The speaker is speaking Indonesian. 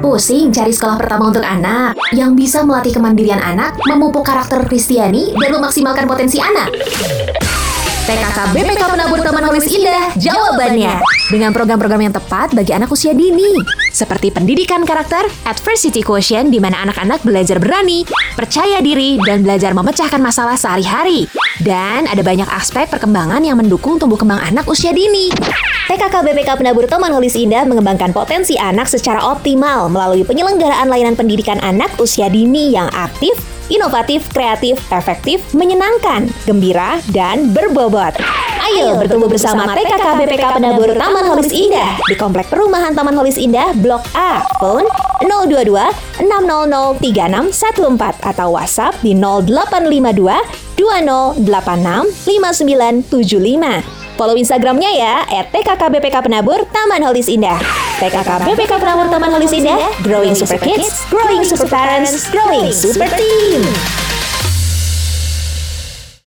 Pusing cari sekolah pertama untuk anak yang bisa melatih kemandirian anak, memupuk karakter Kristiani, dan memaksimalkan potensi anak. TKK BPK Penabur Taman Holis Indah, jawabannya. Dengan program-program yang tepat bagi anak usia dini. Seperti pendidikan karakter, adversity quotient di mana anak-anak belajar berani, percaya diri, dan belajar memecahkan masalah sehari-hari. Dan ada banyak aspek perkembangan yang mendukung tumbuh kembang anak usia dini. TKK BPK Penabur Taman Holis Indah mengembangkan potensi anak secara optimal melalui penyelenggaraan layanan pendidikan anak usia dini yang aktif, inovatif, kreatif, efektif, menyenangkan, gembira, dan berbobot. Ayo bertumbuh bersama TKK BPK Penabur Taman Holis Indah di Komplek Perumahan Taman Holis Indah Blok A. Phone 022 600 3614 atau WhatsApp di 0852 2086 5975. Follow Instagramnya ya, @tkkbpk Penabur Taman Holis Indah. TKK BPK Penabur Taman Holis Indah, growing super kids, growing super parents, growing super team.